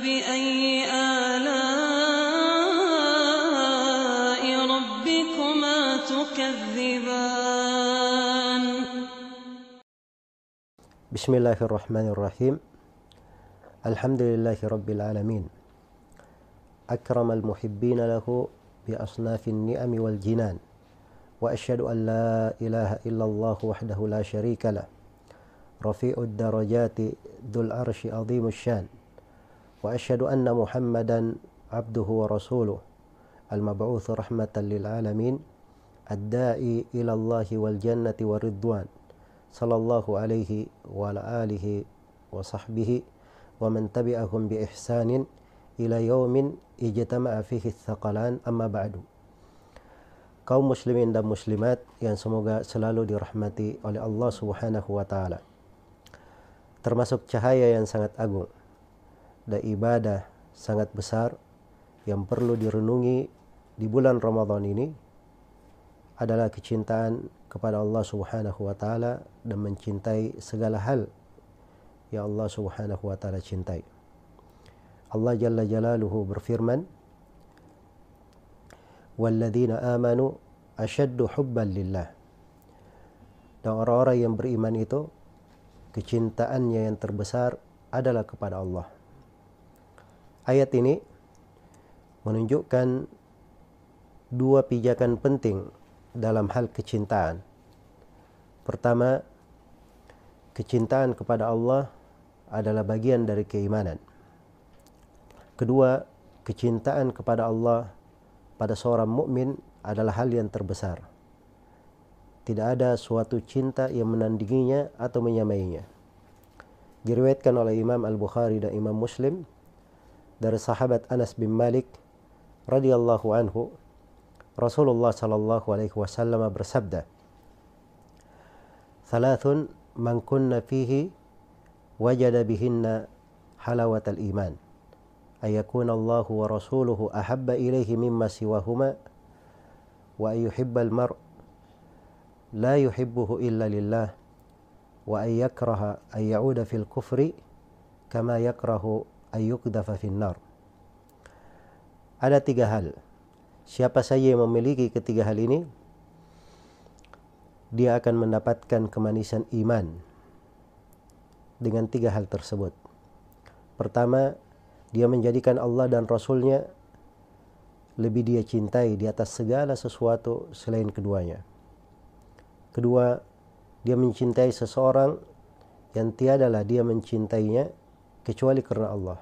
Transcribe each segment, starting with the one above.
فبأي آلاء ربكما تكذبان؟ بسم الله الرحمن الرحيم. الحمد لله رب العالمين. أكرم المحبين له بأصناف النعم والجنان وأشهد أن لا إله إلا الله وحده لا شريك له. رفيع الدرجات ذو العرش عظيم الشان. وأشهد أن محمدا عبده ورسوله المبعوث رحمة للعالمين الداعي إلى الله والجنة والرضوان صلى الله عليه وعلى آله وصحبه ومن تبعهم بإحسان إلى يوم اجتمع فيه الثقلان أما بعد kaum muslimin dan muslimat yang semoga selalu dirahmati oleh Allah Subhanahu wa taala. Termasuk cahaya yang sangat agung dan ibadah sangat besar yang perlu direnungi di bulan Ramadan ini adalah kecintaan kepada Allah Subhanahu wa taala dan mencintai segala hal yang Allah Subhanahu wa taala cintai. Allah Jalla Jalaluhu berfirman, walladzina amanu asyaddu hubban lillah. Dan orang-orang yang beriman itu kecintaannya yang terbesar adalah kepada Allah. Ayat ini menunjukkan dua pijakan penting dalam hal kecintaan. Pertama, kecintaan kepada Allah adalah bagian dari keimanan. Kedua, kecintaan kepada Allah pada seorang mukmin adalah hal yang terbesar. Tidak ada suatu cinta yang menandinginya atau menyamainya. Diriwayatkan oleh Imam Al-Bukhari dan Imam Muslim در صحابة أنس بن مالك رضي الله عنه رسول الله صلى الله عليه وسلم برسبدة ثلاث من كنا فيه وجد بهن حلاوة الإيمان أن يكون الله ورسوله أحب إليه مما سواهما وأن يحب المرء لا يحبه إلا لله وأن يكره أن يعود في الكفر كما يكره ay yuqdafa fin nar. Ada tiga hal. Siapa saja yang memiliki ketiga hal ini dia akan mendapatkan kemanisan iman dengan tiga hal tersebut. Pertama dia menjadikan Allah dan Rasulnya lebih dia cintai di atas segala sesuatu selain keduanya. Kedua, dia mencintai seseorang yang tiadalah dia mencintainya kecuali karena Allah.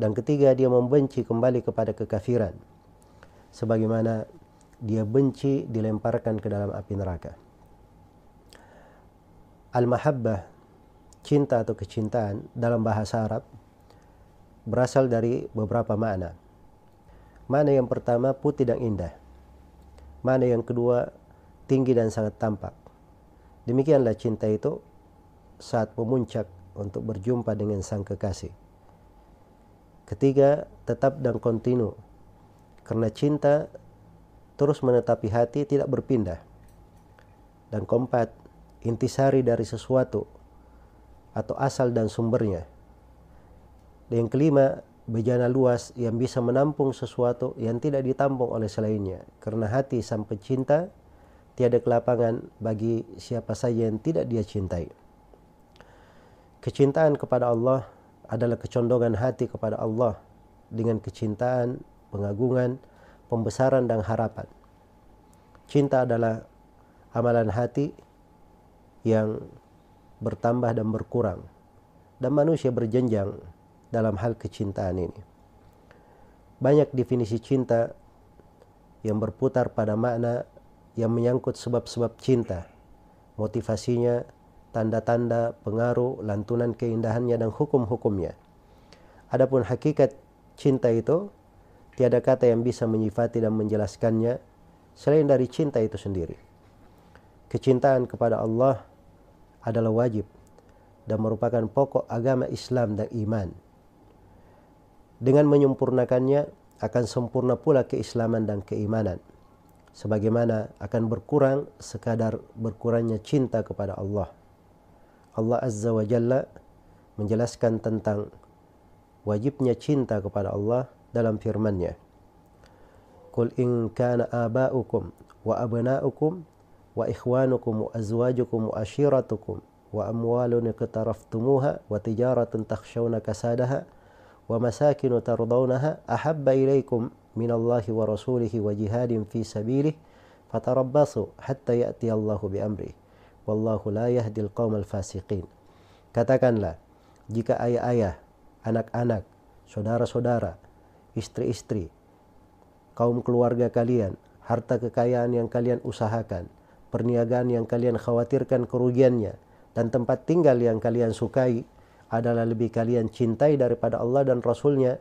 Dan ketiga, dia membenci kembali kepada kekafiran. Sebagaimana dia benci dilemparkan ke dalam api neraka. Al-mahabbah, cinta atau kecintaan dalam bahasa Arab berasal dari beberapa makna. Makna yang pertama putih dan indah. Makna yang kedua tinggi dan sangat tampak. Demikianlah cinta itu saat memuncak untuk berjumpa dengan sang kekasih. Ketiga, tetap dan kontinu. Karena cinta terus menetapi hati tidak berpindah. Dan keempat, intisari dari sesuatu atau asal dan sumbernya dan yang kelima, bejana luas yang bisa menampung sesuatu yang tidak ditampung oleh selainnya. Kerana hati sang pecinta tiada kelapangan bagi siapa saja yang tidak dia cintai. Kecintaan kepada Allah adalah kecondongan hati kepada Allah dengan kecintaan, pengagungan, pembesaran dan harapan. Cinta adalah amalan hati yang bertambah dan berkurang. Dan manusia berjenjang dalam hal kecintaan ini. Banyak definisi cinta yang berputar pada makna yang menyangkut sebab-sebab cinta, motivasinya, tanda-tanda, pengaruh, lantunan keindahannya dan hukum-hukumnya. Adapun hakikat cinta itu, tiada kata yang bisa menyifati dan menjelaskannya selain dari cinta itu sendiri. Kecintaan kepada Allah adalah wajib dan merupakan pokok agama Islam dan iman dengan menyempurnakannya akan sempurna pula keislaman dan keimanan sebagaimana akan berkurang sekadar berkurangnya cinta kepada Allah Allah Azza wa Jalla menjelaskan tentang wajibnya cinta kepada Allah dalam firman-Nya. Qul in kana aba'ukum wa abna'ukum wa ikhwanukum wa azwajukum wa ashiratukum wa amwalun iqtaraftumuha wa tijaratun takhshawna kasadaha wa masakin tardawnaha ahabba ilaykum min Allah wa rasulihi wa jihadin fi sabilihi fatarabbasu hatta ya'ti Allahu bi amri wallahu la yahdil qaumal fasiqin. Katakanlah jika ayah-ayah anak-anak saudara-saudara istri-istri kaum keluarga kalian harta kekayaan yang kalian usahakan perniagaan yang kalian khawatirkan kerugiannya dan tempat tinggal yang kalian sukai adalah lebih kalian cintai daripada Allah dan Rasulnya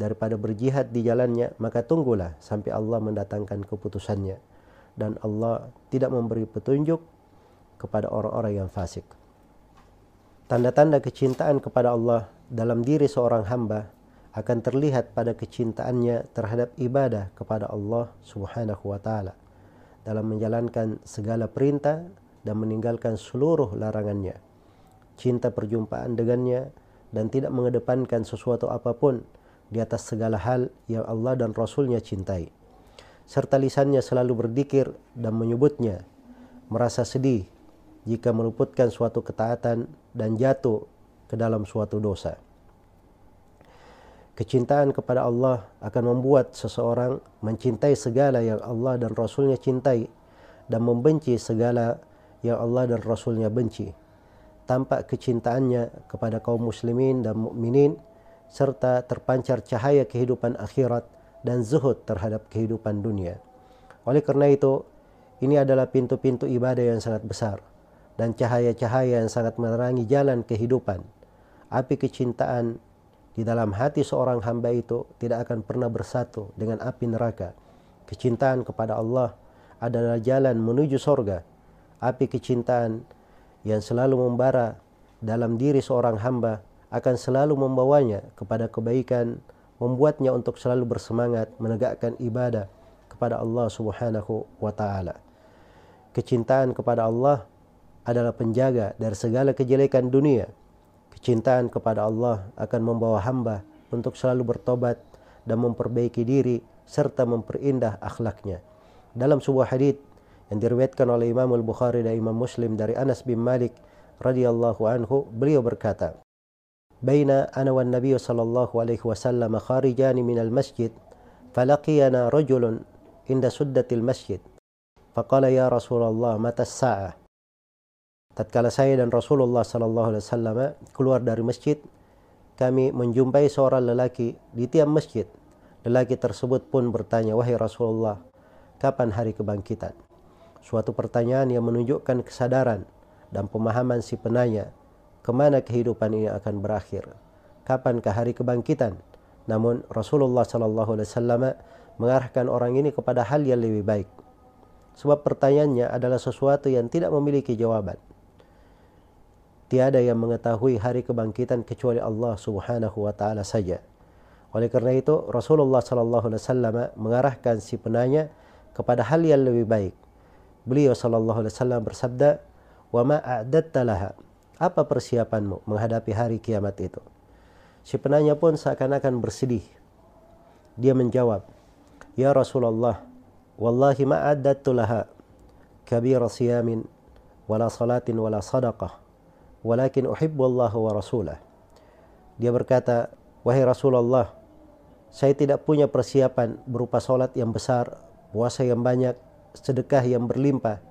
daripada berjihad di jalannya maka tunggulah sampai Allah mendatangkan keputusannya. Dan Allah tidak memberi petunjuk kepada orang-orang yang fasik. Tanda-tanda kecintaan kepada Allah dalam diri seorang hamba akan terlihat pada kecintaannya terhadap ibadah kepada Allah Subhanahu wa taala dalam menjalankan segala perintah dan meninggalkan seluruh larangannya. Cinta perjumpaan dengannya dan tidak mengedepankan sesuatu apapun di atas segala hal yang Allah dan Rasulnya cintai serta lisannya selalu berzikir dan menyebutnya, merasa sedih jika meluputkan suatu ketaatan dan jatuh ke dalam suatu dosa. Kecintaan kepada Allah akan membuat seseorang mencintai segala yang Allah dan Rasulnya cintai dan membenci segala yang Allah dan Rasulnya benci. Tampak kecintaannya kepada kaum muslimin dan mukminin serta terpancar cahaya kehidupan akhirat dan zuhud terhadap kehidupan dunia. Oleh kerana itu, ini adalah pintu-pintu ibadah yang sangat besar dan cahaya-cahaya yang sangat menerangi jalan kehidupan. Api kecintaan di dalam hati seorang hamba itu tidak akan pernah bersatu dengan api neraka. Kecintaan kepada Allah adalah jalan menuju sorga. Api kecintaan yang selalu membara dalam diri seorang hamba akan selalu membawanya kepada kebaikan, membuatnya untuk selalu bersemangat menegakkan ibadah kepada Allah Subhanahu wa taala. Kecintaan kepada Allah adalah penjaga dari segala kejelekan dunia. Kecintaan kepada Allah akan membawa hamba untuk selalu bertobat dan memperbaiki diri serta memperindah akhlaknya. Dalam sebuah hadis yang diriwayatkan oleh Imam Al-Bukhari dan Imam Muslim dari Anas bin Malik radhiyallahu anhu, beliau berkata, بين أنا والنبي صلى الله عليه وسلم خارجان من المسجد فلقينا رجل عند سدة المسجد فقال يا رسول الله متى الساعة Tatkala saya dan Rasulullah sallallahu alaihi wasallam keluar dari masjid kami menjumpai seorang lelaki di tiang masjid lelaki tersebut pun bertanya wahai Rasulullah kapan hari kebangkitan suatu pertanyaan yang menunjukkan kesadaran dan pemahaman si penanya kemana kehidupan ini akan berakhir? Kapankah hari kebangkitan? Namun Rasulullah sallallahu alaihi wasallam mengarahkan orang ini kepada hal yang lebih baik. Sebab pertanyaannya adalah sesuatu yang tidak memiliki jawaban. Tiada yang mengetahui hari kebangkitan kecuali Allah Subhanahu wa taala saja. Oleh kerana itu Rasulullah sallallahu alaihi wasallam mengarahkan si penanya kepada hal yang lebih baik. Beliau sallallahu alaihi wasallam bersabda, "Wa ma a'dadta laha?" apa persiapanmu menghadapi hari kiamat itu? Si penanya pun seakan-akan bersedih. Dia menjawab, Ya Rasulullah, Wallahi ma'addatu laha kabira siyamin wala salatin wala sadaqah walakin uhibbu Allah wa rasulah. Dia berkata, Wahai Rasulullah, saya tidak punya persiapan berupa solat yang besar, puasa yang banyak, sedekah yang berlimpah,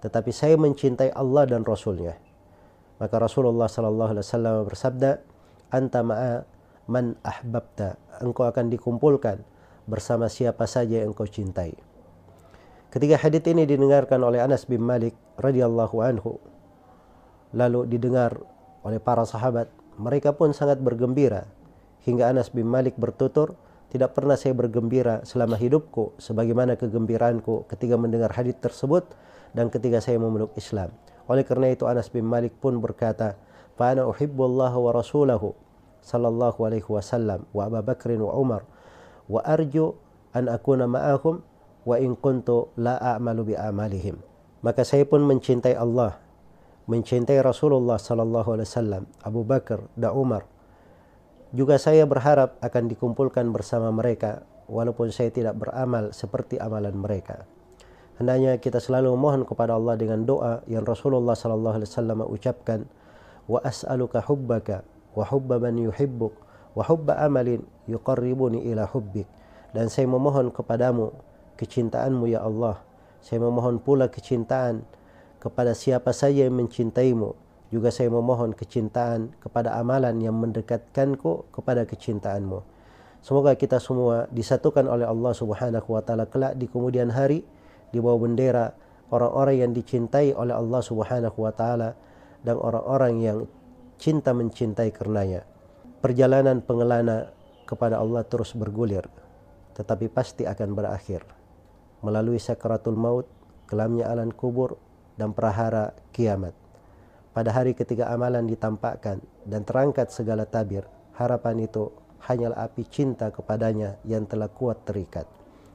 tetapi saya mencintai Allah dan Rasulnya. Maka Rasulullah sallallahu alaihi wasallam bersabda, "Anta ma'a man ahbabta." Engkau akan dikumpulkan bersama siapa saja yang engkau cintai. Ketika hadis ini didengarkan oleh Anas bin Malik radhiyallahu anhu, lalu didengar oleh para sahabat, mereka pun sangat bergembira hingga Anas bin Malik bertutur, tidak pernah saya bergembira selama hidupku sebagaimana kegembiraanku ketika mendengar hadis tersebut dan ketika saya memeluk Islam. Oleh kerana itu Anas bin Malik pun berkata, "Fa ana uhibbu Allah wa rasulahu sallallahu alaihi wasallam wa Abu Bakr wa Umar wa arju an akuna ma'ahum wa in kuntu la a'malu bi amalihim." Maka saya pun mencintai Allah, mencintai Rasulullah sallallahu alaihi wasallam, Abu Bakar dan Umar. Juga saya berharap akan dikumpulkan bersama mereka walaupun saya tidak beramal seperti amalan mereka. Hendaknya kita selalu mohon kepada Allah dengan doa yang Rasulullah sallallahu alaihi wasallam ucapkan wa as'aluka hubbaka wa hubba man yuhibbuk wa hubba amalin yuqarribuni ila hubbik. Dan saya memohon kepadamu kecintaanmu ya Allah. Saya memohon pula kecintaan kepada siapa saja yang mencintaimu juga saya memohon kecintaan kepada amalan yang mendekatkanku kepada kecintaanmu. Semoga kita semua disatukan oleh Allah Subhanahu wa taala kelak di kemudian hari di bawah bendera orang-orang yang dicintai oleh Allah Subhanahu wa taala dan orang-orang yang cinta mencintai karenanya. Perjalanan pengelana kepada Allah terus bergulir tetapi pasti akan berakhir melalui sakaratul maut, kelamnya alam kubur dan prahara kiamat. Pada hari ketika amalan ditampakkan dan terangkat segala tabir, harapan itu hanyalah api cinta kepadanya yang telah kuat terikat.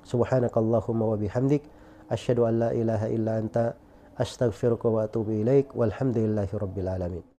Subhanakallahumma wa bihamdik, asyhadu an la ilaha illa anta, astaghfiruka wa atubu ilaik, walhamdulillahi rabbil alamin.